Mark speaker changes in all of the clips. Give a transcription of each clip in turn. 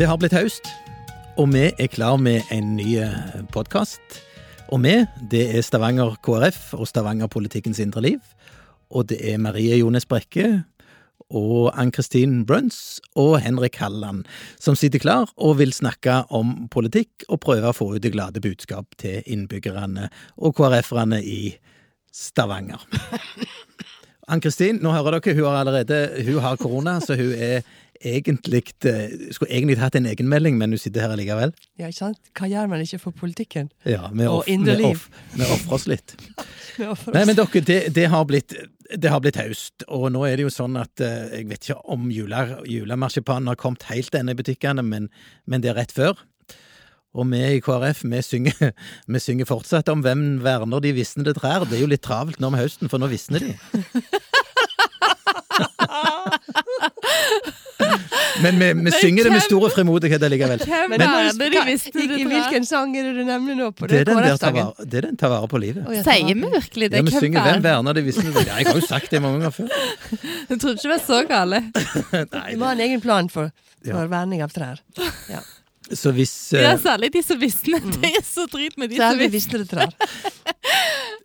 Speaker 1: Det har blitt høst, og vi er klar med en ny podkast. Og vi, det er Stavanger KrF og Stavanger-politikkens indre liv. Og det er Marie Jones Brekke og Ann-Kristin Bruns og Henrik Halland som sitter klar og vil snakke om politikk og prøve å få ut det glade budskap til innbyggerne og KrF-erne i Stavanger. Ann-Kristin, nå hører dere, hun har allerede hun har korona, så hun er egentlig Skulle egentlig hatt en egenmelding, men hun sitter her likevel.
Speaker 2: Ja, ikke sant? Hva gjør man ikke for politikken?
Speaker 1: Ja, vi
Speaker 2: Og indre liv.
Speaker 1: Vi ofrer oss litt. Nei, men dere, det, det, har blitt, det har blitt høst, og nå er det jo sånn at eh, jeg vet ikke om jule, julemarsipanen har kommet helt ennå i butikkene, men, men det er rett før. Og vi i KrF vi synger, vi synger fortsatt om hvem verner de visnede trær. Det er jo litt travelt nå med høsten, for nå visner de. Men vi, vi synger det med store frimodighet allikevel.
Speaker 3: Hvem
Speaker 1: Men-
Speaker 3: er det de visste
Speaker 2: i,
Speaker 3: det
Speaker 2: I hvilken sang er det du nemlig nå på?
Speaker 1: Det er den der
Speaker 2: KrF-sangen?
Speaker 1: det er den ta vare på livet.
Speaker 2: Oh,
Speaker 3: Sier vi virkelig det?
Speaker 1: Ja, vi synger
Speaker 3: er
Speaker 1: Hvem verner de visste det? Ja, jeg har jo sagt det mange ganger før.
Speaker 3: Jeg trodde ikke det var så gale.
Speaker 1: Du
Speaker 2: Vi må ha en egen plan for,
Speaker 1: Ja.
Speaker 2: for verning av trær. Ja.
Speaker 1: Så hvis
Speaker 3: Ja,
Speaker 1: eh,
Speaker 3: særlig de som visste. Det er så drit med de som
Speaker 2: visnede trær.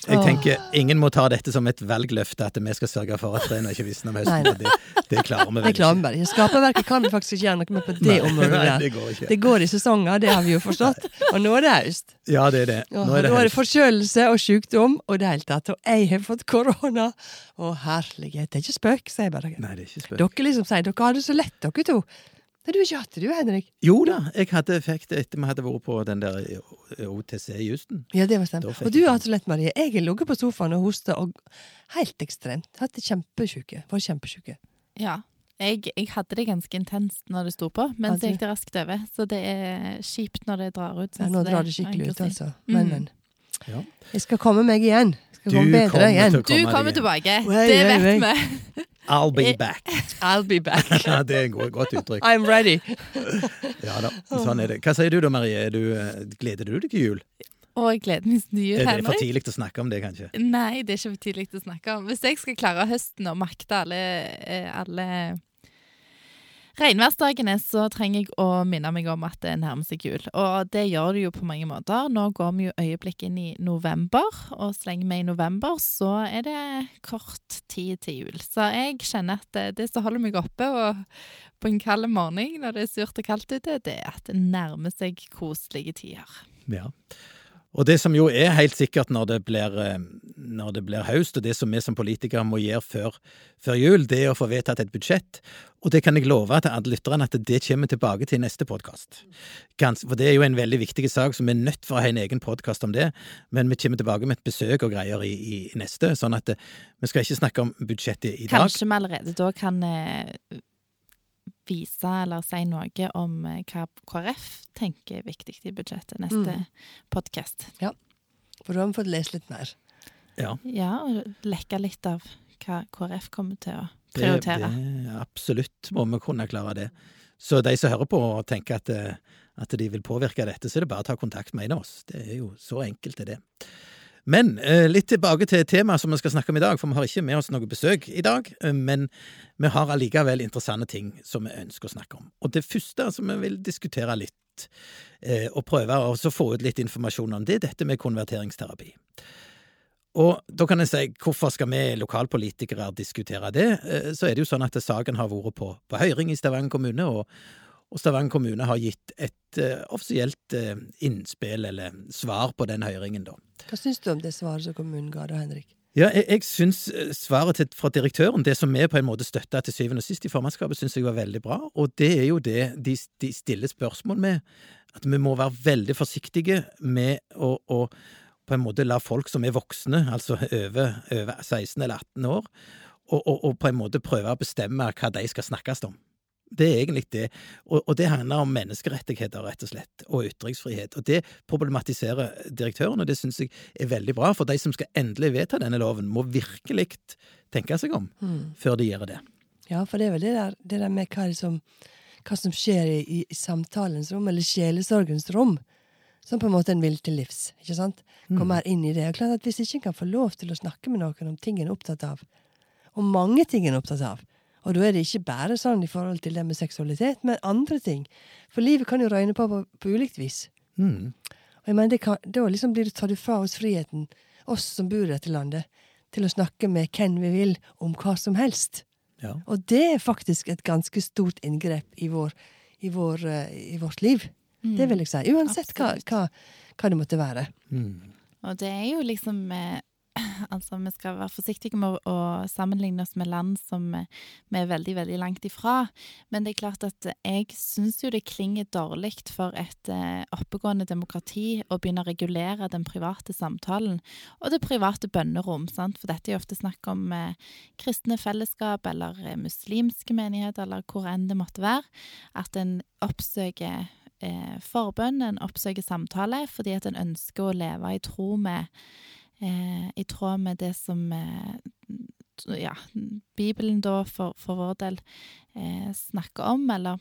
Speaker 1: Jeg tenker ingen må ta dette som et velgløfte, at vi skal sørge for at trærne ikke visner om høsten.
Speaker 2: nei.
Speaker 1: Det, det klarer vi
Speaker 2: Det
Speaker 1: vel
Speaker 2: klarer vi bare ikke. Skaperverket kan vi faktisk ikke gjøre noe med på det
Speaker 1: Nei,
Speaker 2: området
Speaker 1: Nei, det går ikke.
Speaker 2: Det går i sesonger, det har vi jo forstått. Og nå er det høst.
Speaker 1: Ja, det er det. Nå er det
Speaker 2: nå er det forkjølelse og sykdom og det hele tatt. Og jeg har fått korona. Å herlighet, det er ikke spøk, sier jeg bare.
Speaker 1: Nei, det er ikke spøk.
Speaker 2: Dere liksom sier dere har det så lett, dere to. Men du har ikke hatt det, du, Henrik.
Speaker 1: Jo da, jeg hadde, fikk det etter vi hadde vært på den der OTC i Houston.
Speaker 2: Ja, det var stemt. Og du
Speaker 1: atolette
Speaker 2: har hatt det lett, Marie. Jeg har ligget på sofaen og hosta og helt ekstremt. Hatt det kjempesjuke. Var kjempesjuke.
Speaker 3: Ja. Jeg, jeg hadde det ganske intenst når det sto på, men så gikk det raskt over. Så det er kjipt når det drar ut.
Speaker 2: Ja, nå drar det skikkelig ut, altså. Men,
Speaker 3: Mm.
Speaker 2: men.
Speaker 1: Ja.
Speaker 2: Jeg skal komme meg igjen. Jeg skal
Speaker 1: Du
Speaker 2: komme bedre
Speaker 1: kommer
Speaker 2: igjen.
Speaker 1: til å
Speaker 3: Du kommer
Speaker 1: igjen.
Speaker 3: tilbake.
Speaker 2: Wait,
Speaker 3: Det vet vi.
Speaker 1: I'll be back.
Speaker 2: I'll be back.
Speaker 1: Det er et godt- uttrykk.
Speaker 2: I'm ready.
Speaker 1: Ja da, sånn er det. Hva sier du da, Marie? Du, eh, gleder du deg til jul?
Speaker 3: Og jeg gleder meg til jul,
Speaker 1: Er det for tidlig å snakke om det, kanskje?
Speaker 3: Nei, det er ikke for tidlig å snakke om. Hvis jeg skal klare høsten og makte alle, eh, alle regnværsdagene, så trenger jeg å minne meg om at det nærmer seg jul. Og det gjør det jo på mange måter. Nå går vi jo øyeblikk inn i november, og så lenge vi i november, så er det kort tid til jul. Så jeg kjenner at det, det som holder meg oppe og på en kald morgen når det er surt og kaldt ute, det er at det nærmer seg koselige tider.
Speaker 1: Ja. Og det som jo er helt sikkert når det blir, eh, når det blir høst, og det som vi som politikere må gjøre før, før jul, det er å få vedtatt et budsjett. Og det kan jeg love til alle lytterne at det kommer tilbake til neste podkast. For det er jo en veldig viktig sak, så vi er nødt for å ha en egen podkast om det. Men vi kommer tilbake med et besøk og greier i, i neste, sånn at eh, vi skal ikke snakke om budsjettet i dag.
Speaker 3: Kanskje vi allerede da kan eh, vise eller si noe om eh, hva KrF tenker er viktig i budsjettet neste
Speaker 2: Mm.
Speaker 3: podkast.
Speaker 2: For da har vi fått lest litt mer.
Speaker 1: Ja.
Speaker 3: Ja, og lekke litt av hva KrF kommer til å prioritere.
Speaker 1: det, absolutt må vi kunne klare det. Så de som hører på og tenker at, eh, at de vil påvirke dette, så er det bare å ta kontakt med en av oss. Det er jo så enkelt er det. Men eh, litt tilbake til temaet som vi skal snakke om i dag, for vi har ikke med oss noe besøk i dag. eh, Men vi har allikevel interessante ting som vi ønsker å snakke om. Og det første som vi vil diskutere litt, eh, og prøve å få ut litt informasjon om, det er dette med konverteringsterapi. Og da kan jeg si, hvorfor skal vi lokalpolitikere diskutere det? Så er det jo sånn at saken har vært på, på høring i Stavanger kommune, og, og Stavanger kommune har gitt et uh, offisielt uh, innspill, eller svar, på den høringen, da.
Speaker 2: Hva syns du om det svaret som kommunen ga da, Henrik?
Speaker 1: Ja, jeg, jeg syns eh, svaret til, fra direktøren, det som vi på en måte støtta til syvende og sist i formannskapet, syns jeg var veldig bra, og det er jo det de, de stiller spørsmål med, at vi må være veldig forsiktige med å, å på en måte la folk som er voksne, altså over, over 16 eller 18 år, og, og, og på en måte prøve å bestemme hva de skal snakkes om. Det er egentlig det, og, og det handler om menneskerettigheter, rett og slett, og ytringsfrihet. Og det problematiserer direktøren, og det syns jeg er veldig bra, for de som skal endelig vedta denne loven, må virkelig tenke seg om før de gjør det.
Speaker 2: Ja, for det er vel det der, det der med hva, liksom, hva som skjer i, i, samtalens rom, eller sjelesorgens rom, som på en måte en vil til livs. ikke sant? Kommer inn i det. Og klart at Hvis ikke en kan få lov til å snakke med noen om ting en er opptatt av, og mange ting en er opptatt av, Og da er det ikke bare sånn i forhold til det med seksualitet, men andre ting. For livet kan jo røyne på på, på ulikt vis.
Speaker 1: Mm.
Speaker 2: Og jeg mener, det kan, Da liksom blir det tatt fra oss friheten, oss som bor i dette landet, til å snakke med hvem vi vil om hva som helst.
Speaker 1: Ja.
Speaker 2: Og det er faktisk et ganske stort inngrep i, vår, i, vår, eh, i vårt liv. Det vil jeg si. Uansett hva, hva, hva det måtte være.
Speaker 1: Mm.
Speaker 3: Og det er jo liksom eh, Altså, vi skal være forsiktige med å, sammenligne oss med land som eh, vi er veldig, veldig langt ifra. Men det er klart at jeg syns jo det klinger dårlig for et eh, oppegående demokrati å begynne å regulere den private samtalen og det private bønnerom. Sant? For dette er jo ofte snakk om eh, kristne fellesskap eller muslimske menigheter eller hvor enn det måtte være. At en oppsøker eh, forbønn, en oppsøker samtale, fordi at en ønsker å leve i tro med I tråd med det som eh, ja, Bibelen da for, for vår del eh, snakker om, eller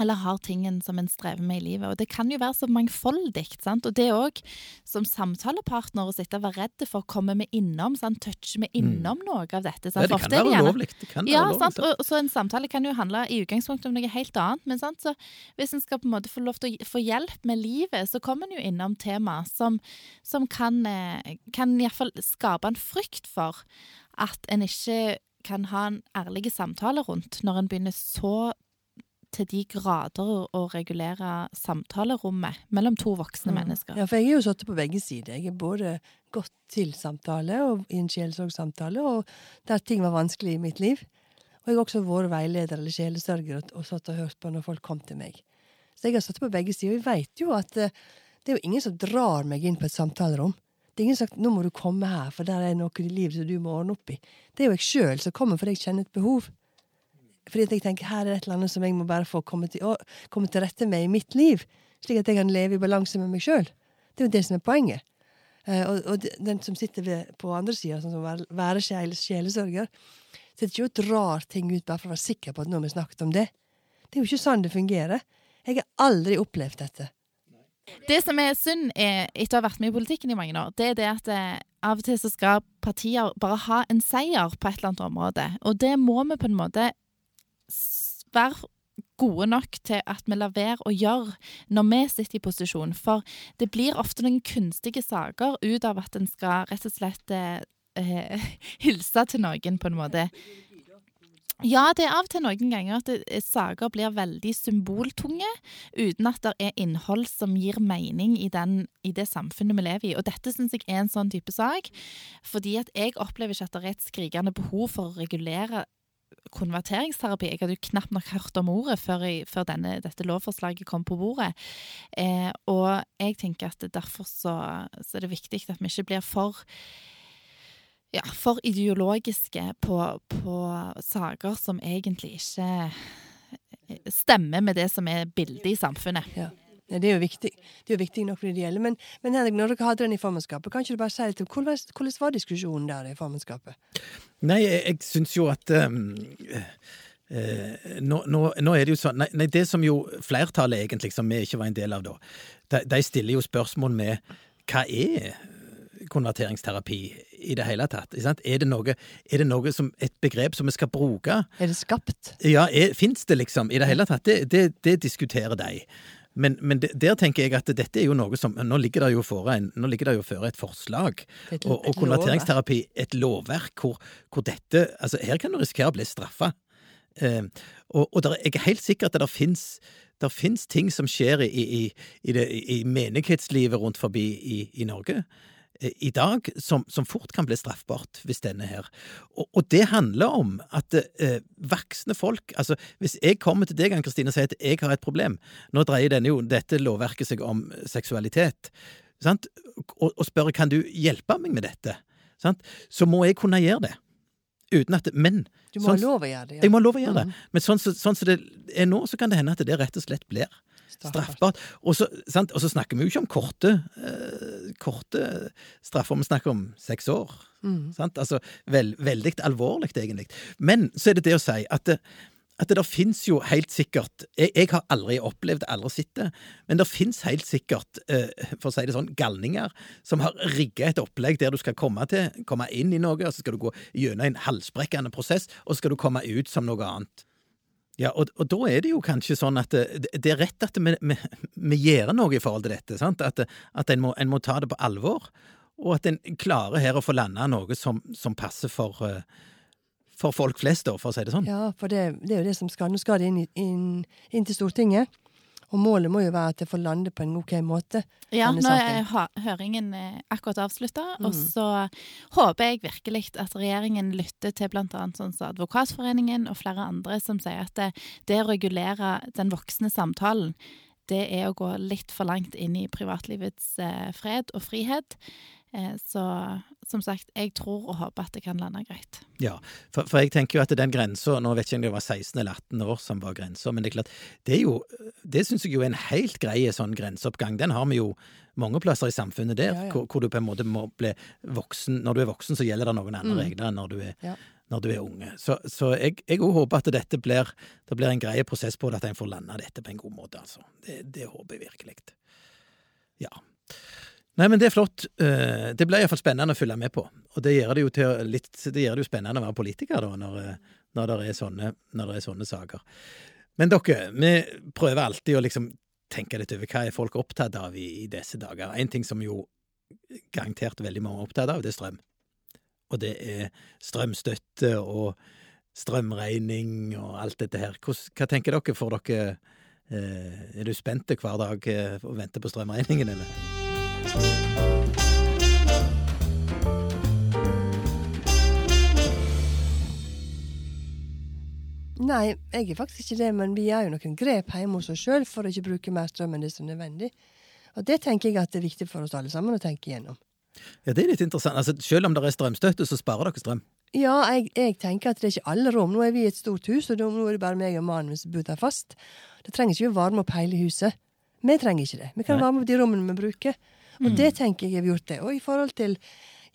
Speaker 3: eller har tingen som en strever med i livet. Og det kan jo være så mangfoldig. sant? Og det òg, som samtalepartner, å sitte og være redd for, kommer vi innom? sant? Toucher vi innom noe av dette?
Speaker 1: Ja,
Speaker 3: sant?
Speaker 1: det
Speaker 3: For
Speaker 1: kan
Speaker 3: ofte
Speaker 1: være ulovlig. Det kan
Speaker 3: ja,
Speaker 1: være ulovlig?
Speaker 3: Og, så en samtale kan jo handle i utgangspunktet om noe helt annet. Men sant? Så hvis en skal på en måte få lov til å få hjelp med livet, så kommer en jo innom tema som, som kan, eh, kan iallfall skape en frykt for at en ikke kan ha en ærlig samtale rundt, når en begynner så til de grader å regulere samtalerommet mellom to voksne mennesker.
Speaker 2: Ja, for jeg er jo satt på begge sider. Jeg er både gått til samtale og i en sjelesorgsamtale, og der ting var vanskelig i mitt liv. Og jeg har også vært veileder eller sjelesørger og, og satt og hørt på når folk kom til meg. Så jeg har satt på begge sider. Og jeg veit jo at eh, det er jo ingen som drar meg inn på et samtalerom. Det er ingen som har sagt 'nå må du komme her, for der er noe i livet som du må ordne opp i'. Det er jo jeg sjøl som kommer fordi jeg kjenner et behov. Fordi jeg tenker her er det et eller annet som jeg må bare få komme til, å, komme til rette med i mitt liv. Slik at jeg kan leve i balanse med meg sjøl. Det er jo det som er poenget. Eh, og, og de- den som sitter ved, på andre sida, sånn som være, være sjele, sjelesørger, sitter ikke og drar ting ut bare for å være sikker på at nå har vi snakket om det. Det er jo ikke sånn det fungerer. Jeg har aldri opplevd dette.
Speaker 3: Det som er synd, er, etter å ha vært med i politikken i mange år, det er det at eh, av og til så skal partier bare ha en seier på et eller annet område. Og det må vi på en måte være gode nok til at vi lar være å gjøre når vi sitter i posisjon. For det blir ofte noen kunstige saker ut av at en skal rett og slett eh, eh, hilse til noen, på en måte. Ja, det er av og til noen ganger at det, saker blir veldig symboltunge, uten at det er innhold som gir mening i, den, i det samfunnet vi lever i. Og dette syns jeg er en sånn type sak, fordi at jeg opplever ikke at det er et skrikende behov for å regulere konverteringsterapi. Jeg hadde jo knapt nok hørt om ordet før, jeg, før denne, dette lovforslaget kom på bordet. Eh, og jeg tenker at derfor så, så er det viktig at vi ikke blir for ja, for ideologiske på, på saker som egentlig ikke stemmer med det som er bildet i samfunnet.
Speaker 2: Ja. Det er jo viktig Det er jo viktig nok for det gjelder. Men, men Henrik, når dere hadde den i formannskapet, kan ikke du bare si litt om hvordan, hvordan var diskusjonen der i formannskapet?
Speaker 1: Nei, jeg, jeg syns jo at um, eh, nå, nå, nå er det jo sånn nei, nei, det som jo flertallet egentlig, som vi ikke var en del av da, de, de stiller jo spørsmål med hva er konverteringsterapi i det hele tatt? Er det noe, er det noe som et begrep som vi skal bruke?
Speaker 2: Er det skapt?
Speaker 1: Ja, fins det liksom i det hele tatt? Det, det, det diskuterer de. Men, men det, der tenker jeg at dette er jo noe som Nå ligger det jo føre, det føre et forslag.
Speaker 2: Et,
Speaker 1: Og, og konverteringsterapi, et lovverk hvor, hvor dette Altså, her kan du risikere å bli straffa. Eh, og og der, jeg er helt sikker at det fins der finnes ting som skjer i, i, i, det, i menighetslivet rundt forbi i, i Norge i dag, som, som fort kan bli straffbart hvis denne her. Og, og det handler om at eh, voksne folk Altså, hvis jeg kommer til deg, Ann Kristine, og sier at jeg har et problem Nå dreier denne jo, dette lovverket seg om seksualitet, sant? Og, og spør kan du hjelpe meg med dette, sant? så må jeg kunne gjøre det. Uten at Men
Speaker 2: Du må
Speaker 1: sånn-
Speaker 2: ha lov å gjøre det.
Speaker 1: jeg må ha lov å gjøre det.
Speaker 2: Mhm.
Speaker 1: Men sånn som sånn som det er nå, så kan det hende at det rett og slett blir straffbart. Og så, sant? Og så snakker vi jo ikke om korte, eh, korte straffer, vi snakker om seks år.
Speaker 2: Mm.
Speaker 1: Sant? Altså vel, veldig alvorlig, egentlig. Men så er det det å si at, det, at det der fins jo helt sikkert jeg, jeg har aldri opplevd aldri sett det, men det fins helt sikkert, eh, for å si det sånn, galninger som har rigga et opplegg der du skal komme til, komme inn i noe, og så skal du gå gjennom en halsbrekkende prosess, og så skal du komme ut som noe annet. Ja, og, og da er det jo kanskje sånn at det, det er rett at vi, vi, vi gjør noe i forhold til dette, sant? at, at en, må, en må ta det på alvor, og at en klarer her å få landa noe som, som passer for uh, for folk flest, da, for å si det sånn.
Speaker 2: Ja, for det, det er jo det som skal. Nå skal det inn, inn, inn, til Stortinget. Og målet må jo være at det får lande på en ok måte.
Speaker 3: Ja, nå er høringen eh, akkurat avslutta, mm. og så håper jeg virkelig at regjeringen lytter til bl.a. sånn som Advokatforeningen og flere andre som sier at det, det å regulere den voksne samtalen, det er å gå litt for langt inn i privatlivets eh, fred og frihet. Eh, så som sagt, jeg tror og håper at det kan lande greit.
Speaker 1: Ja, for, for jeg tenker jo at den grensa Nå vet jeg ikke om det var 16 eller 18 år som var grensa, men det er klart, det er jo Det syns jeg jo er en helt grei sånn grenseoppgang. Den har vi jo mange plasser i samfunnet der, ja, ja. Hvor, hvor, du på en måte må bli voksen. Når du er voksen, så gjelder det noen andre mm. regler enn når du er ja når du er unge. Så, så jeg, jeg håper at dette blir, det blir en grei prosess på det, at en får landa dette på en god måte. altså. Det, det håper jeg virkelig. Ja. Nei, men det er flott. Eh, det blir iallfall spennende å følge med på. Og det gjør det jo, til litt, det gjør det jo spennende å være politiker, da, når, eh, når, det sånne, når, er sånne, saker. Men dere, vi prøver alltid å liksom tenke litt over hva er folk opptatt av i, i disse dager. En ting som jo garantert veldig mange er opptatt av, det er strøm. Og det er strømstøtte og strømregning og alt dette her. Hva, hva tenker dere? for dere eh, Er du spente hver dag eh, og venter på strømregningen, eller?
Speaker 2: Nei, jeg er faktisk ikke det, men vi gjør jo noen grep hjemme hos oss sjøl for å ikke bruke mer strøm enn det som er nødvendig. Og det tenker jeg at det er viktig for oss alle sammen å tenke igjennom.
Speaker 1: Ja, Det er litt interessant. Altså, Selv om det er strømstøtte, så sparer dere strøm?
Speaker 2: Ja, jeg, jeg, tenker at det er ikke alle rom. Nå er vi i et stort hus, og nå er det bare meg og mannen som bor der fast. Det trenger ikke å varme opp hele huset. Vi trenger ikke det. Vi kan varme opp de rommene vi bruker. Og mm. det tenker jeg vi har gjort det. Og i forhold til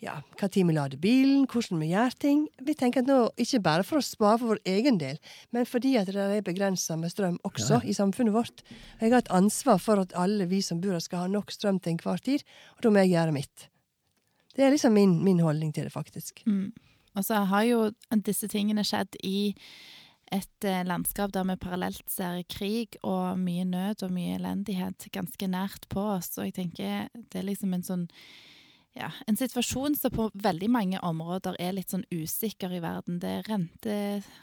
Speaker 2: ja, hva tid vi lader bilen, hvordan vi gjør ting. Vi tenker at nå, Ikke bare for å spare for vår egen del, men fordi at det er begrensa med strøm også ja. i samfunnet vårt. Jeg har et ansvar for at alle vi som bor her, skal ha nok strøm til enhver tid, og da må jeg gjøre mitt. Det er liksom min, min holdning til det, faktisk.
Speaker 3: Mm. Og så har jo disse tingene skjedd i et eh, landskap der vi parallelt ser krig og mye nød og mye elendighet ganske nært på oss. Og jeg tenker det er liksom en sånn ja, en situasjon som på veldig mange områder er litt sånn usikker i verden. Det er rente,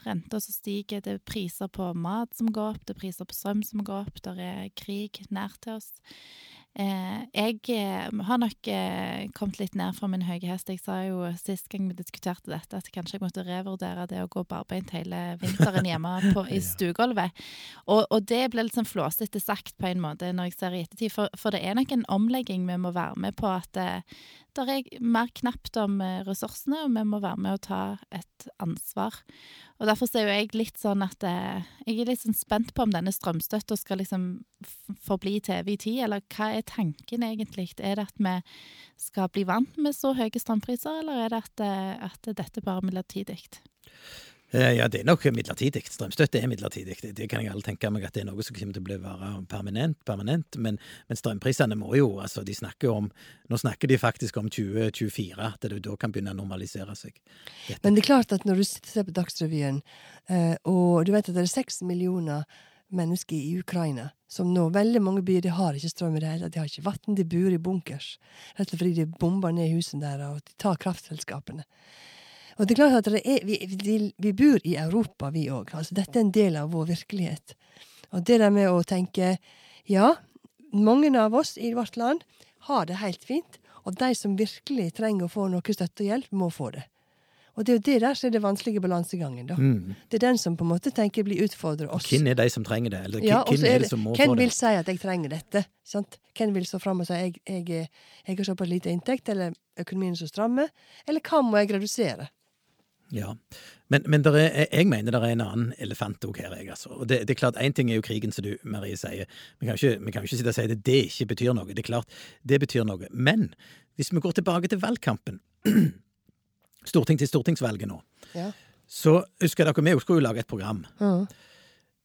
Speaker 3: renter som stiger, det er priser på mat som går opp, det er priser på strøm som går opp, det er krig nært til oss. Eh, jeg eh, har nok eh, kommet litt ned fra min høye hest. Jeg sa jo sist gang vi diskuterte dette, at kanskje jeg måtte revurdere det å gå barbeint hele vinteren hjemme på, i stuegulvet. Og, og, det ble litt sånn flåsete sagt på en måte når jeg ser i ettertid, for, for, det er nok en omlegging vi må være med på. at det, det er mer knapt om ressursene, og vi må være med å ta et ansvar. Og Derfor er jo jeg litt sånn at eh, jeg er litt sånn spent på om denne strømstøtta skal liksom forbli til evig tid, eller hva er tanken egentlig? Er det at vi skal bli vant med så høye strømpriser, eller er det at, eh, at dette bare er midlertidig?
Speaker 1: Eh, ja, det er nok midlertidig. Strømstøtte er midlertidig. Det kan jeg alle tenke meg at det er noe som kommer til å bli være permanent. permanent. Men, men, strømprisene må jo altså de snakker om Nå snakker de faktisk om 2024, at det da kan begynne å normalisere seg.
Speaker 2: Dette. Men det er klart at når du sitter på Dagsrevyen, eh, og du vet at det er seks millioner mennesker i Ukraina som nå Veldig mange byer de har ikke strøm i det hele tatt. De har ikke vann, de bor i bunkers. Rett og slett fordi de bomber ned husene der, og de tar kraftselskapene. Og det er klart at er, vi, vi, vi, bor i Europa, vi òg. Altså, dette er en del av vår virkelighet. Og det der med å tenke ja, mange av oss i vårt land har det helt fint, og de som virkelig trenger å få noe støtte og hjelp, må få det. Og det er jo det der som er det vanskelige balansegangen. da. Mm. Det er den som på en måte tenker blir utfordrer oss.
Speaker 1: Hvem er de som trenger det? Eller ja, hvem er, det som må
Speaker 2: få det? Hvem vil si at jeg trenger dette? sant? Hvem vil stå fram og si jeg, jeg, jeg har såpass lite inntekt, eller økonomien er så stramme, eller hva må jeg redusere?
Speaker 1: Ja, men, men er, jeg mener det er en annen elefant òg her. Jeg, altså. Og det, det, er klart, Én ting er jo krigen, som du Marie sier. Vi kan jo ikke, ikke sitte og si at det ikke betyr noe. Det er klart, det betyr noe. Men hvis vi går tilbake til valgkampen, storting til stortingsvalget nå, ja. så husker dere vi skulle jo lage et program. Mm.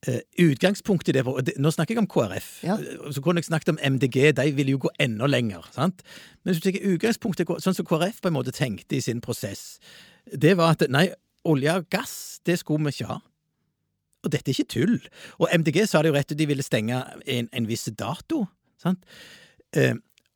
Speaker 1: Uh, utgangspunktet i det, og det Nå snakker jeg om KrF.
Speaker 2: Ja.
Speaker 1: Så kunne jeg snakket om MDG, de ville jo gå enda lenger. sant? Men hvis du tenker utgangspunktet, sånn som KrF på en måte tenkte i sin prosess, det var at nei, olje og gass, det skulle vi ikke ha. Og dette er ikke tull. Og MDG sa det jo rett ut, de ville stenge en, en viss dato. sant? Uh,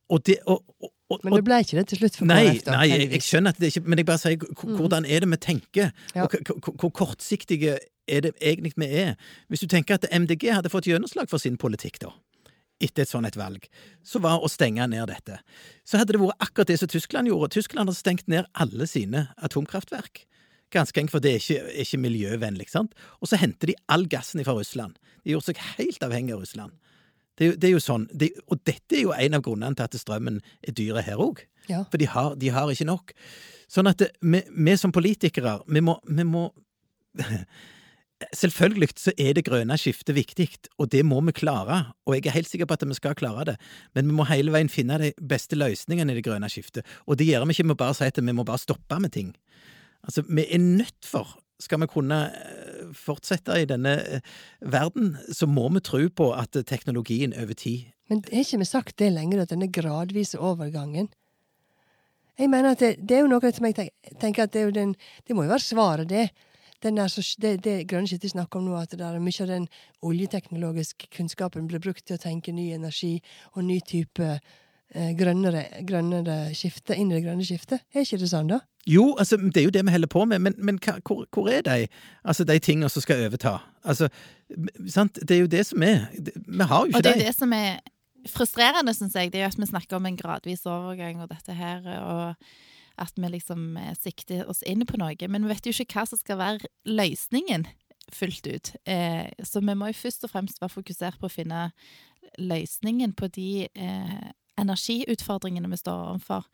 Speaker 1: og det, og, og, og,
Speaker 2: Men det ble ikke det til slutt for
Speaker 1: Nei,
Speaker 2: KrF,
Speaker 1: nei jeg, jeg skjønner at det ikke Men jeg bare sier hvordan er det vi tenker?
Speaker 2: Ja.
Speaker 1: Og hvor kortsiktige er det egentlig vi er? Hvis du tenker at MDG hadde fått gjennomslag for sin politikk, da, etter et sånt et valg, så var å stenge ned dette. Så hadde det vært akkurat det som Tyskland gjorde. Tyskland har stengt ned alle sine atomkraftverk. Ganske enkelt, for det er ikke, ikke miljøvennlig. sant? Og så henter de all gassen fra Russland. De gjorde seg helt avhengig av Russland. Det er det er jo sånn, det, Og dette er jo en av grunnene til at strømmen er dyre her òg.
Speaker 2: Ja.
Speaker 1: For de har, de har ikke nok. Sånn at det, vi, vi som politikere, vi må, vi må Selvfølgelig så er det grønne skiftet viktig, og det må vi klare, og jeg er helt sikker på at vi skal klare det, men vi må hele veien finne de beste løsningene i det grønne skiftet, og det gjør vi ikke med å bare si at vi må bare stoppe med ting. Altså, vi er nødt for, skal vi kunne eh, fortsette i denne eh, verden, så må vi tro på at teknologien over tid
Speaker 2: Men har ikke vi sagt det lenger, at denne gradvise overgangen Jeg mener at det, det er jo noe som jeg tenker at det er den Det må jo være svaret, det. Så, det, det grønne skiftet snakker om nå, at det der, mye av den oljeteknologiske kunnskapen blir brukt til å tenke ny energi og ny type eh, grønnere, grønnere skifte inn i det grønne skiftet. Er ikke det sånn, da?
Speaker 1: Jo, altså, det er jo det vi holder på med, men, men hvor, hvor er de, altså, de tingene som skal overta? Altså, sant? Det er jo det som er. Vi har jo
Speaker 3: Og
Speaker 1: ikke
Speaker 3: det er
Speaker 1: de.
Speaker 3: det som er frustrerende, syns jeg. Det er jo at vi snakker om en gradvis overgang og dette her, og at vi liksom eh, sikter oss inn på noe. Men vi vet jo ikke hva som skal være løsningen fullt ut. Eh, så vi må jo først og fremst være fokusert på å finne løsningen på de eh, energiutfordringene vi står overfor,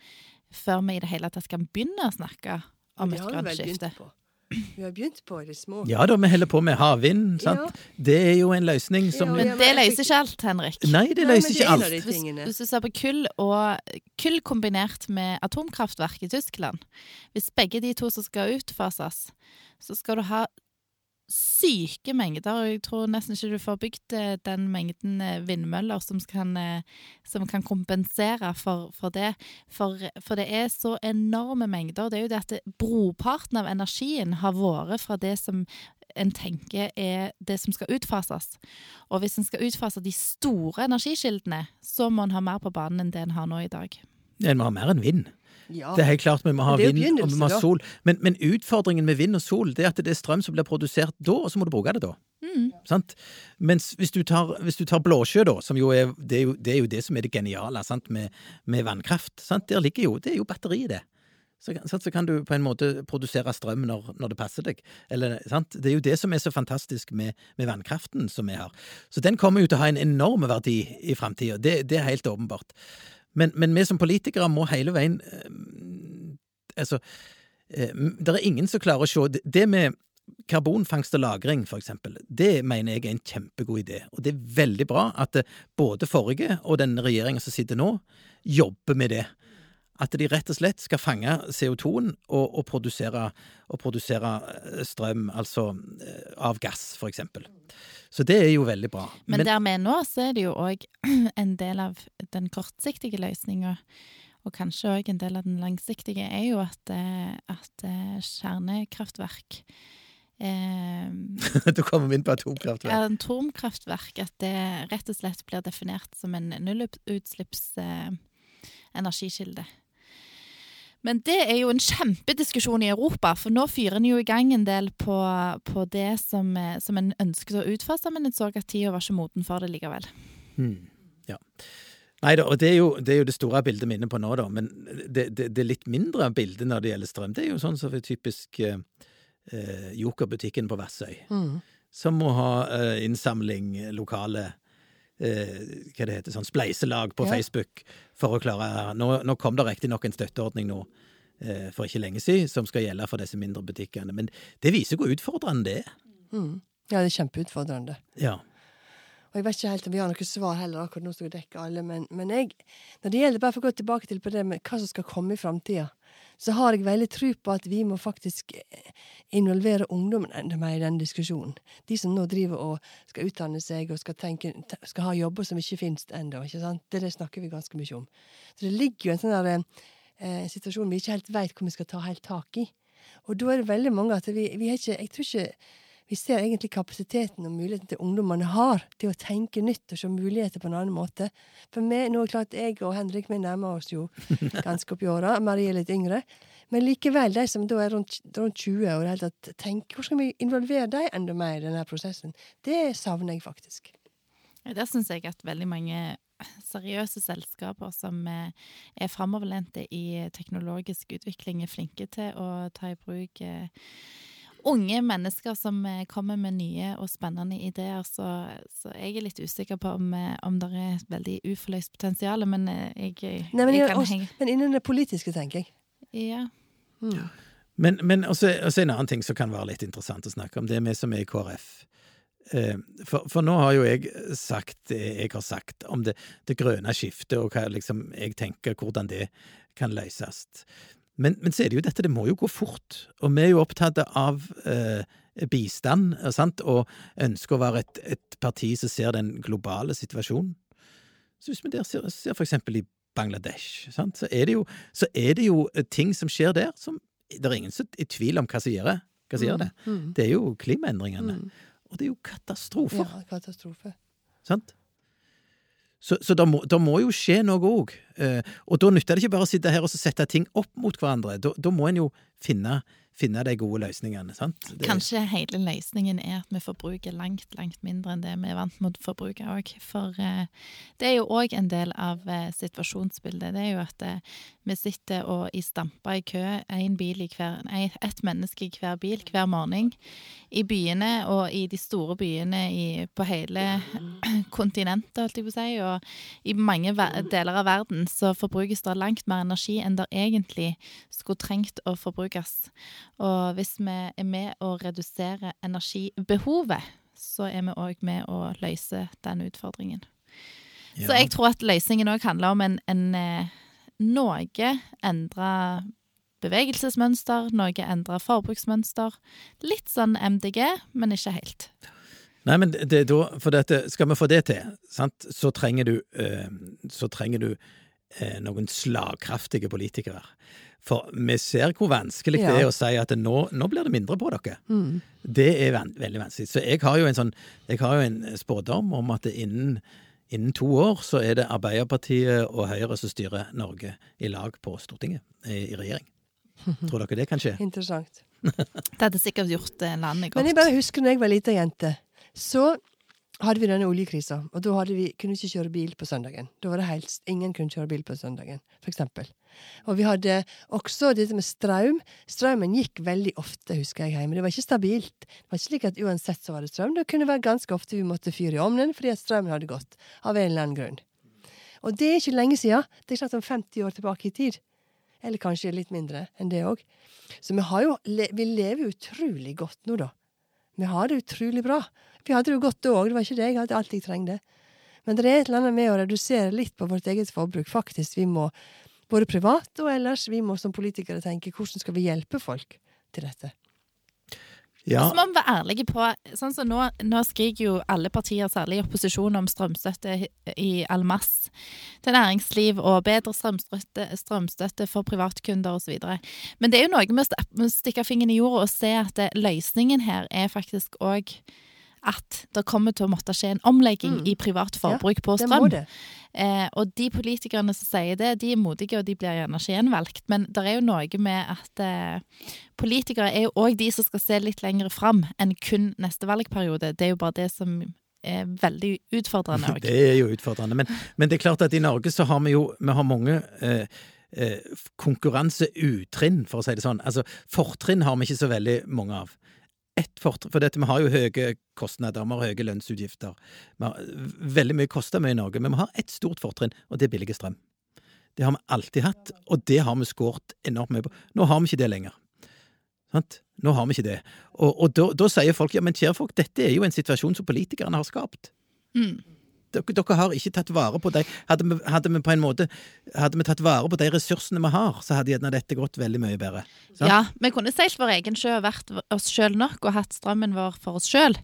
Speaker 3: før vi i det hele tatt kan begynne å snakke om et
Speaker 2: har
Speaker 3: grønt skifte.
Speaker 2: Vi har begynt på det små.
Speaker 1: Ja da, vi holder på med havvind, sant? Det er jo en løsning som
Speaker 2: Ja,
Speaker 3: Men det løser ikke alt, Henrik.
Speaker 1: Nei, det
Speaker 2: Nei,
Speaker 1: løser
Speaker 2: det
Speaker 1: ikke alt.
Speaker 3: Hvis, hvis du ser på kull og kull kombinert med atomkraftverk i Tyskland Hvis begge de to som skal utfases, så skal du ha syke mengder, og jeg tror nesten ikke du får bygd eh, den mengden eh, vindmøller som kan, eh, som kan kompensere for, for det. For, for det er så enorme mengder. Det er jo det at broparten av energien har vært fra det som en tenker er det som skal utfases. Og hvis en skal utfase de store energikildene, så må en ha mer på banen enn det en har nå i dag.
Speaker 1: En må ha mer enn vind.
Speaker 2: Ja.
Speaker 1: Det er helt klart vi må ha vind og vi må ha sol. Men, men utfordringen med vind og sol det er at det er strøm som blir produsert da, og så må du bruke det da.
Speaker 3: Mm.
Speaker 1: Sant? Mens hvis du tar, hvis du tar Blåsjø, da, som jo er det, er jo, det er jo det som er det geniale sant? Med, med vannkraft. Sant? Der ligger jo, Det er jo batteriet, det. Så, så kan du på en måte produsere strøm når, når det passer deg. Eller, sant? Det er jo det som er så fantastisk med, med vannkraften som vi har. Så den kommer jo til å ha en enorm verdi i framtida. Det, det er helt åpenbart. Men, men vi som politikere må hele veien eh, Altså, eh, det er ingen som klarer å se Det, med karbonfangst og -lagring, for eksempel, det mener jeg er en kjempegod idé. Og det er veldig bra at eh, både forrige og den regjeringa som sitter nå, jobber med det. At de rett og slett skal fange CO2-en og, og, produsere, og produsere eh, strøm, altså eh, av gass, for eksempel. Så det er jo veldig bra.
Speaker 3: Men, der vi er nå, så er det jo òg en del av den kortsiktige løsninga, og kanskje òg en del av den langsiktige, er jo at, eh, at kjernekraftverk eh,
Speaker 1: da kommer vi inn på atomkraftverk.
Speaker 3: ja, atomkraftverk, at det rett og slett blir definert som en nullutslipps eh. Men det er jo en kjempediskusjon i Europa, for nå fyrer en jo i gang en del på, på det som, eh, som en ønsket å utfase, men en så at tida var ikke moden for det likevel.
Speaker 1: Hmm, ja. Nei da, og det er, jo, det er jo det store bildet vi er inne på nå, da. Men det, det, det litt mindre bildet når det gjelder strøm, det er jo sånn som typisk eh, eh, Joker-butikken på Vassøy.
Speaker 2: Mm.
Speaker 1: Som må ha eh, innsamling, lokale eh, Hva det heter, sånn spleiselag på
Speaker 2: Ja.
Speaker 1: Facebook for å klare Nå, nå kom det riktignok en støtteordning nå eh, for ikke lenge siden som skal gjelde for disse mindre butikkene, men det viser hvor utfordrende det er.
Speaker 2: Mm. Ja, det er kjempeutfordrende.
Speaker 1: Ja.
Speaker 2: Og jeg vet ikke helt om vi har noe svar heller akkurat nå skal dekke alle, men, men jeg, når det gjelder, bare for å gå tilbake til på det med hva som skal komme i framtida, så har jeg veldig tro på at vi må faktisk eh, involvere ungdommen enda mer i den diskusjonen. De som nå driver og skal utdanne seg og skal, tenke, skal ha jobber som ikke finnes ennå. Det, det snakker vi ganske mye om. Så det ligger jo en sånn der, eh, situasjon vi ikke helt veit hvor vi skal ta helt tak i. Og da er det veldig mange at vi, vi ikke Jeg tror ikke vi ser egentlig kapasiteten og muligheten til ungdommene har til å tenke nytt og se muligheter på en annen måte. For meg, nå er det klart jeg og Henrik vi nærmer oss jo ganske opp i åra. Marie er litt yngre. Men likevel, de som da er rundt, rundt 20 og det hele tatt tenker, hvordan skal vi involvere dem enda mer i denne prosessen? Det savner jeg faktisk.
Speaker 3: Ja, Der syns jeg at veldig mange seriøse selskaper som eh, er framoverlente i teknologisk utvikling, er flinke til å ta i bruk eh, unge mennesker som eh, kommer med nye og spennende ideer, så, så jeg er litt usikker på om, om det er et veldig uforløst potensial, men jeg,
Speaker 2: Nei, men, jeg kan også, henge Men innen det politiske, tenker jeg.
Speaker 3: Ja.
Speaker 1: Mm. Men, men også, også, en annen ting som kan være litt interessant å snakke om, det er vi som er i KrF. Eh, for, for, nå har jo jeg sagt det jeg har sagt om det, det grønne skiftet, og hva liksom, jeg tenker hvordan det kan løses. Men, men, så er det jo dette, det må jo gå fort. Og vi er jo opptatt av eh, bistand, sant? og ønsker å være et, et, parti som ser den globale situasjonen. Så hvis vi der ser, ser for eksempel i Bangladesh, sant? Så, er jo, så, er det jo, eh, ting som skjer der som Det er ingen som er i tvil om hva som gjør det. Hva som gjør det. Mm, mm. Det er jo klimaendringene. Mm. Og det er jo katastrofer.
Speaker 2: Ja, katastrofer.
Speaker 1: Sant? Så, så det, må, må, jo skje noe òg. Eh, og da nytter det ikke bare å sitte her og sette ting opp mot hverandre. Da, må en jo finne finne de gode løsningene. sant?
Speaker 3: Det... Kanskje hele løsningen er at vi forbruker langt, langt mindre enn det vi er vant med å forbruke òg. For eh, det er jo òg en del av eh, situasjonsbildet. Det er jo at eh, vi sitter og i stampa i kø, én bil i hver, nei, ett menneske i hver bil hver morgen. I byene og i de store byene i, på hele kontinentet, holdt jeg på å si, og i mange deler av verden så forbrukes det langt mer energi enn det egentlig skulle trengt å forbrukes. Og hvis vi er med å redusere energibehovet, så er vi òg med å løse den utfordringen. Ja. Så jeg tror at løsningen òg handler om en, en eh, noe endra bevegelsesmønster, noe endra forbruksmønster. Litt sånn MDG, men ikke helt.
Speaker 1: Nei, men det, da, for dette, skal vi få det til, sant, så trenger du, eh, så trenger du noen slagkraftige politikere. For vi ser hvor vanskelig ja. det er å si at nå, nå, blir det mindre på dere. Mm. Det er van veldig vanskelig. Så jeg har jo en sånn, jeg har jo en spådom om at innen, innen to år så er det Arbeiderpartiet og Høyre som styrer Norge i lag på Stortinget, i, i regjering. Tror dere det kan skje?
Speaker 2: Interessant.
Speaker 3: det hadde sikkert gjort landet godt.
Speaker 2: Men jeg bare husker når jeg var lita jente. Så hadde vi denne oljekrisa, og da vi, kunne vi ikke kjøre bil på søndagen. Da var det helst ingen kunne kjøre bil på søndagen, for eksempel. Og vi hadde også dette med strøm. Strømmen gikk veldig ofte, husker jeg hjemme. Det var ikke stabilt. Det var ikke slik at uansett så var det strøm. Det kunne være ganske ofte vi måtte fyre i ovnen fordi at strømmen hadde gått, av en eller annen grunn. Og det er ikke lenge siden. Det er snart om 50 år tilbake i tid. Eller kanskje litt mindre enn det òg. Så vi, jo, vi lever utrolig godt nå, da. Vi har det utrolig bra. Vi hadde det jo godt det òg, det var ikke det. Jeg hadde alt jeg trengte. Men det er et eller annet med å redusere litt på vårt eget forbruk. Faktisk, vi må, både privat og ellers, vi må som politikere tenke hvordan skal vi hjelpe folk til dette.
Speaker 3: Ja. Så må vi være ærlige på sånn som nå, nå, skriker jo alle partier, særlig i opposisjon, om strømstøtte i all masse til næringsliv og bedre strømstøtte, strømstøtte for privatkunder osv. Men det er jo noe med å stikke fingeren i jorda og se at løsningen her er faktisk òg at det kommer til å måtte skje en omlegging mm. i privat forbruk ja, på strøm. Eh, og de politikerne som sier det, de er modige, og de blir gjerne ikke gjenvalgt. Men det er jo noe med at eh, politikere er jo òg de som skal se litt lenger fram enn kun neste valgperiode. Det er jo bare det som er veldig utfordrende òg.
Speaker 1: Det er jo utfordrende. Men, men, det er klart at i Norge så har vi jo vi har mange eh, eh, konkurranseuttrinn, for å si det sånn. Altså fortrinn har vi ikke så veldig mange av ett fortrinn For dette, vi har jo høye kostnader, vi har høye lønnsutgifter. Har, veldig mye koster mye i Norge, men vi har ett stort fortrinn, og det er billig strøm. Det har vi alltid hatt, og det har vi skåret enormt mye på. Nå har vi ikke det lenger. Sant? Nå har vi ikke det. Og, og da, da, sier folk ja, men kjære folk, dette er jo en situasjon som politikerne har skapt. Mm. Dere, dere har ikke tatt vare på de hadde vi, hadde vi på en måte Hadde vi tatt vare på de ressursene vi har, så hadde gjerne dette gått veldig mye bedre. Sant?
Speaker 3: Ja, vi kunne seilt vår egen sjø og vært oss sjøl nok og hatt strømmen vår for oss sjøl.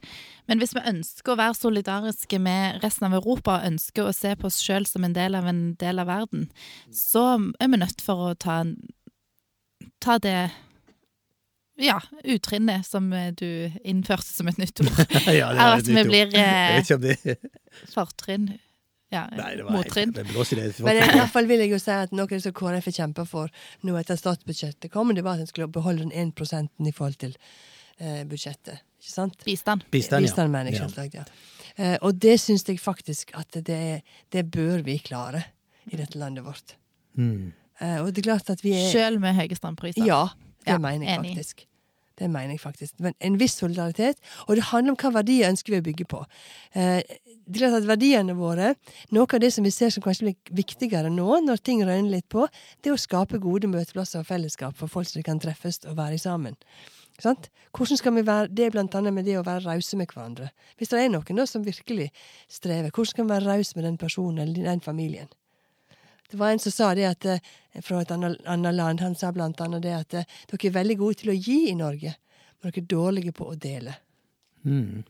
Speaker 3: Men hvis vi ønsker å være solidariske med resten av Europa og ønsker å se på oss sjøl som en del av en del av verden, så er vi nødt for å ta, ta det ja, utrinnet som du innførte som et nytt ord.
Speaker 1: ja, det
Speaker 3: Er
Speaker 1: var et
Speaker 3: vi
Speaker 1: nytt ord.
Speaker 3: blir
Speaker 1: Jeg
Speaker 3: eh,
Speaker 1: vet ikke om det
Speaker 3: fortrinn. Ja,
Speaker 1: Nei, det var
Speaker 3: motrinn.
Speaker 1: helt, det det.
Speaker 2: Men i hvert fall vil jeg jo si at noe som KrF har kjempa for nå etter statsbudsjettet kom, det var at en skulle beholde den 1 i forhold til eh, budsjettet. Ikke sant?
Speaker 3: Bistand.
Speaker 1: Bistand, ja.
Speaker 2: Bistand, mener jeg
Speaker 1: Ja.
Speaker 2: selvsagt, ja. Eh, og det syns jeg faktisk at det, det bør vi klare i dette landet vårt.
Speaker 1: Mm.
Speaker 2: Eh, og det er klart at vi er
Speaker 3: Sjøl med høye strømpriser.
Speaker 2: Ja, det
Speaker 3: Ja,
Speaker 2: mener jeg
Speaker 3: enig.
Speaker 2: faktisk. Det mener jeg faktisk. Men en viss solidaritet. Og det handler om hva verdier ønsker vi å bygge på. Eh, det er at Verdiene våre, noe av det som vi ser som kanskje blir viktigere nå, når ting røyner litt på, det er å skape gode møteplasser og fellesskap for folk som kan treffes og være sammen. Sant? Hvordan skal vi være, Det blant annet med det å være rause med hverandre. Hvis det er noen da som virkelig strever, hvordan skal vi være rause med den personen eller den familien? Det var en som sa det at, eh, fra et annet, annet land. Han sa blant annet det at eh, dere er veldig gode til å gi i Norge, men dere er dårlige på å dele.
Speaker 1: Mm.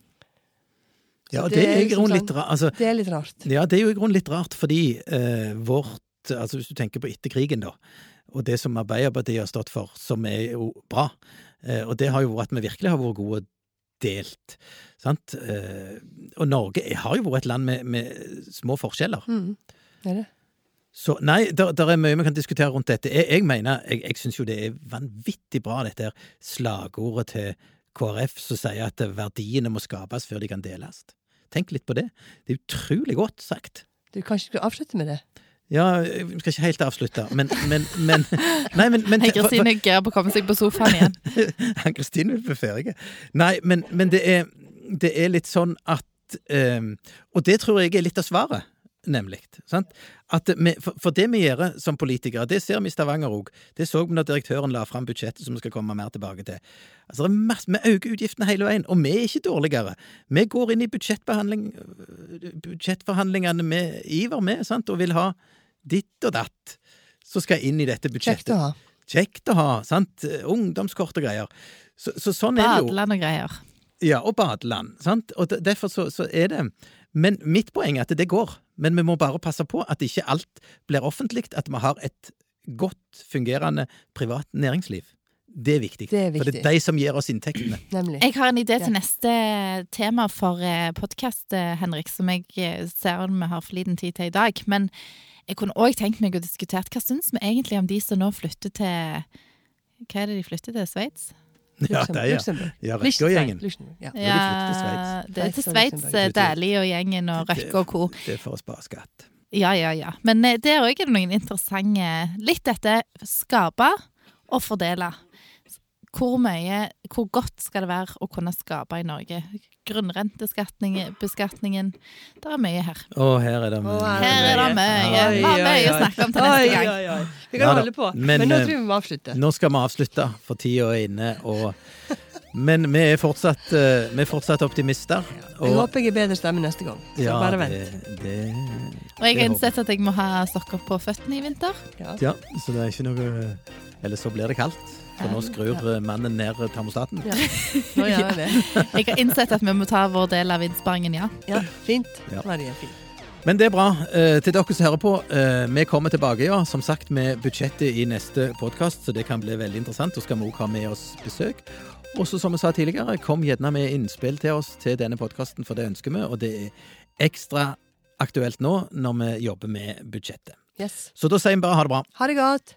Speaker 1: Ja,
Speaker 2: det
Speaker 1: det
Speaker 2: er liksom sånn-
Speaker 1: litt rart. Altså,
Speaker 2: Det er litt rart.
Speaker 1: Ja, det er jo i grunnen litt rart, fordi eh, vårt Altså hvis du tenker på etter krigen, da, og det som Arbeiderpartiet har stått for, som er jo bra, eh, og det har jo vært at vi virkelig har vært gode delt, sant. Eh, og Norge har jo vært et land med, med små forskjeller.
Speaker 2: Mm. Er det?
Speaker 1: Så nei, der, der er mye vi kan diskutere rundt dette. Jeg, jeg mener, jeg, jeg syns jo det er vanvittig bra, dette her slagordet til KrF som sier at verdiene må skapes før de kan deles. Tenk litt på det. Det er utrolig godt sagt.
Speaker 2: Du kanskje skulle avslutte med det?
Speaker 1: Ja, vi skal ikke helt avslutte, men, men, men Nei, men, men
Speaker 3: Kristine gir på å komme seg på sofaen igjen.
Speaker 1: Kristine vil bli ferdig. Nei, men, men det, er, det er litt sånn at um, Og det tror jeg er litt av svaret, nemlig. Vi, for, for det vi gjør som politikere, det ser vi i Stavanger òg. Det så vi da direktøren la fram budsjettet, som vi skal komme mer tilbake til. Altså, masse, Vi øker utgiftene hele veien, og vi er ikke dårligere. Vi går inn i budsjettforhandlingene med iver, med, sant? og vil ha ditt og datt. Så skal inn i dette budsjettet.
Speaker 2: Kjekt å ha.
Speaker 1: Kjekt å ha, sant? Ungdomskort og greier. Så, så sånn er det jo.
Speaker 3: Badeland og greier.
Speaker 1: Ja, og badeland, sant? Og derfor så, så er det Men mitt poeng er at det går. Men vi må bare passe på at ikke alt blir offentlig, at vi har et godt fungerende privat næringsliv. Det er viktig.
Speaker 2: Det er
Speaker 1: For det er de som gir oss inntektene.
Speaker 2: Nemlig.
Speaker 3: Jeg har en idé til neste tema for podkast, Henrik, som jeg ser om vi har for liten tid til i dag. Men jeg kunne òg tenkt meg å diskutere hva syns vi egentlig om de som nå flytter til Hva er det de flytter til? Sveits?
Speaker 1: Ja, det er ja. Ja, Røkke og gjengen.
Speaker 2: Ja.
Speaker 1: Ja,
Speaker 3: det er til
Speaker 2: Sveits
Speaker 3: Dæhlie og gjengen og Røkke og co.
Speaker 1: Det er for å spare skatt.
Speaker 3: Ja, ja, ja. Men eh, der òg er det noen interessante Litt dette skape og fordele. Hvor mye, hvor godt skal det være å kunne skape i Norge? Grunnrentebeskatningen Det er mye her.
Speaker 1: Å, her er det
Speaker 2: mye. her
Speaker 3: er det mye. Vi har mye å snakke om til neste gang.
Speaker 2: oi, oi. Vi kan holde på.
Speaker 1: men,
Speaker 2: Men, nå
Speaker 1: eh,
Speaker 2: tror jeg vi må avslutte.
Speaker 1: Nå skal vi avslutte, for tida er inne, og Men vi er fortsatt, eh, vi er fortsatt optimister.
Speaker 2: Jeg håper jeg er bedre stemme neste gang. Så
Speaker 1: ja,
Speaker 2: bare vent.
Speaker 1: Det, det,
Speaker 3: Og jeg har innsett at jeg må ha sokker på føttene i vinter.
Speaker 2: Ja.
Speaker 1: ja, så det er ikke noe Eller så blir det kaldt. For nå skrur mannen ned termostaten.
Speaker 2: Ja. Nå gjør jeg det.
Speaker 3: Jeg har innsett at vi må ta vår del av innsparingen, ja.
Speaker 2: Ja, fint.
Speaker 1: Ja.
Speaker 2: Marie, fint.
Speaker 1: Men det er bra. Eh, til dere som hører på, eh, vi kommer tilbake, ja. Som sagt med budsjettet i neste podkast, så det kan bli veldig interessant. Da skal vi òg ha med oss besøk. Og så som vi sa tidligere, kom gjerne med innspill til oss til denne podkasten, for det ønsker vi. Og det er ekstra aktuelt nå når vi jobber med budsjettet.
Speaker 2: Yes.
Speaker 1: Så da sier vi bare ha det bra.
Speaker 2: Ha det godt.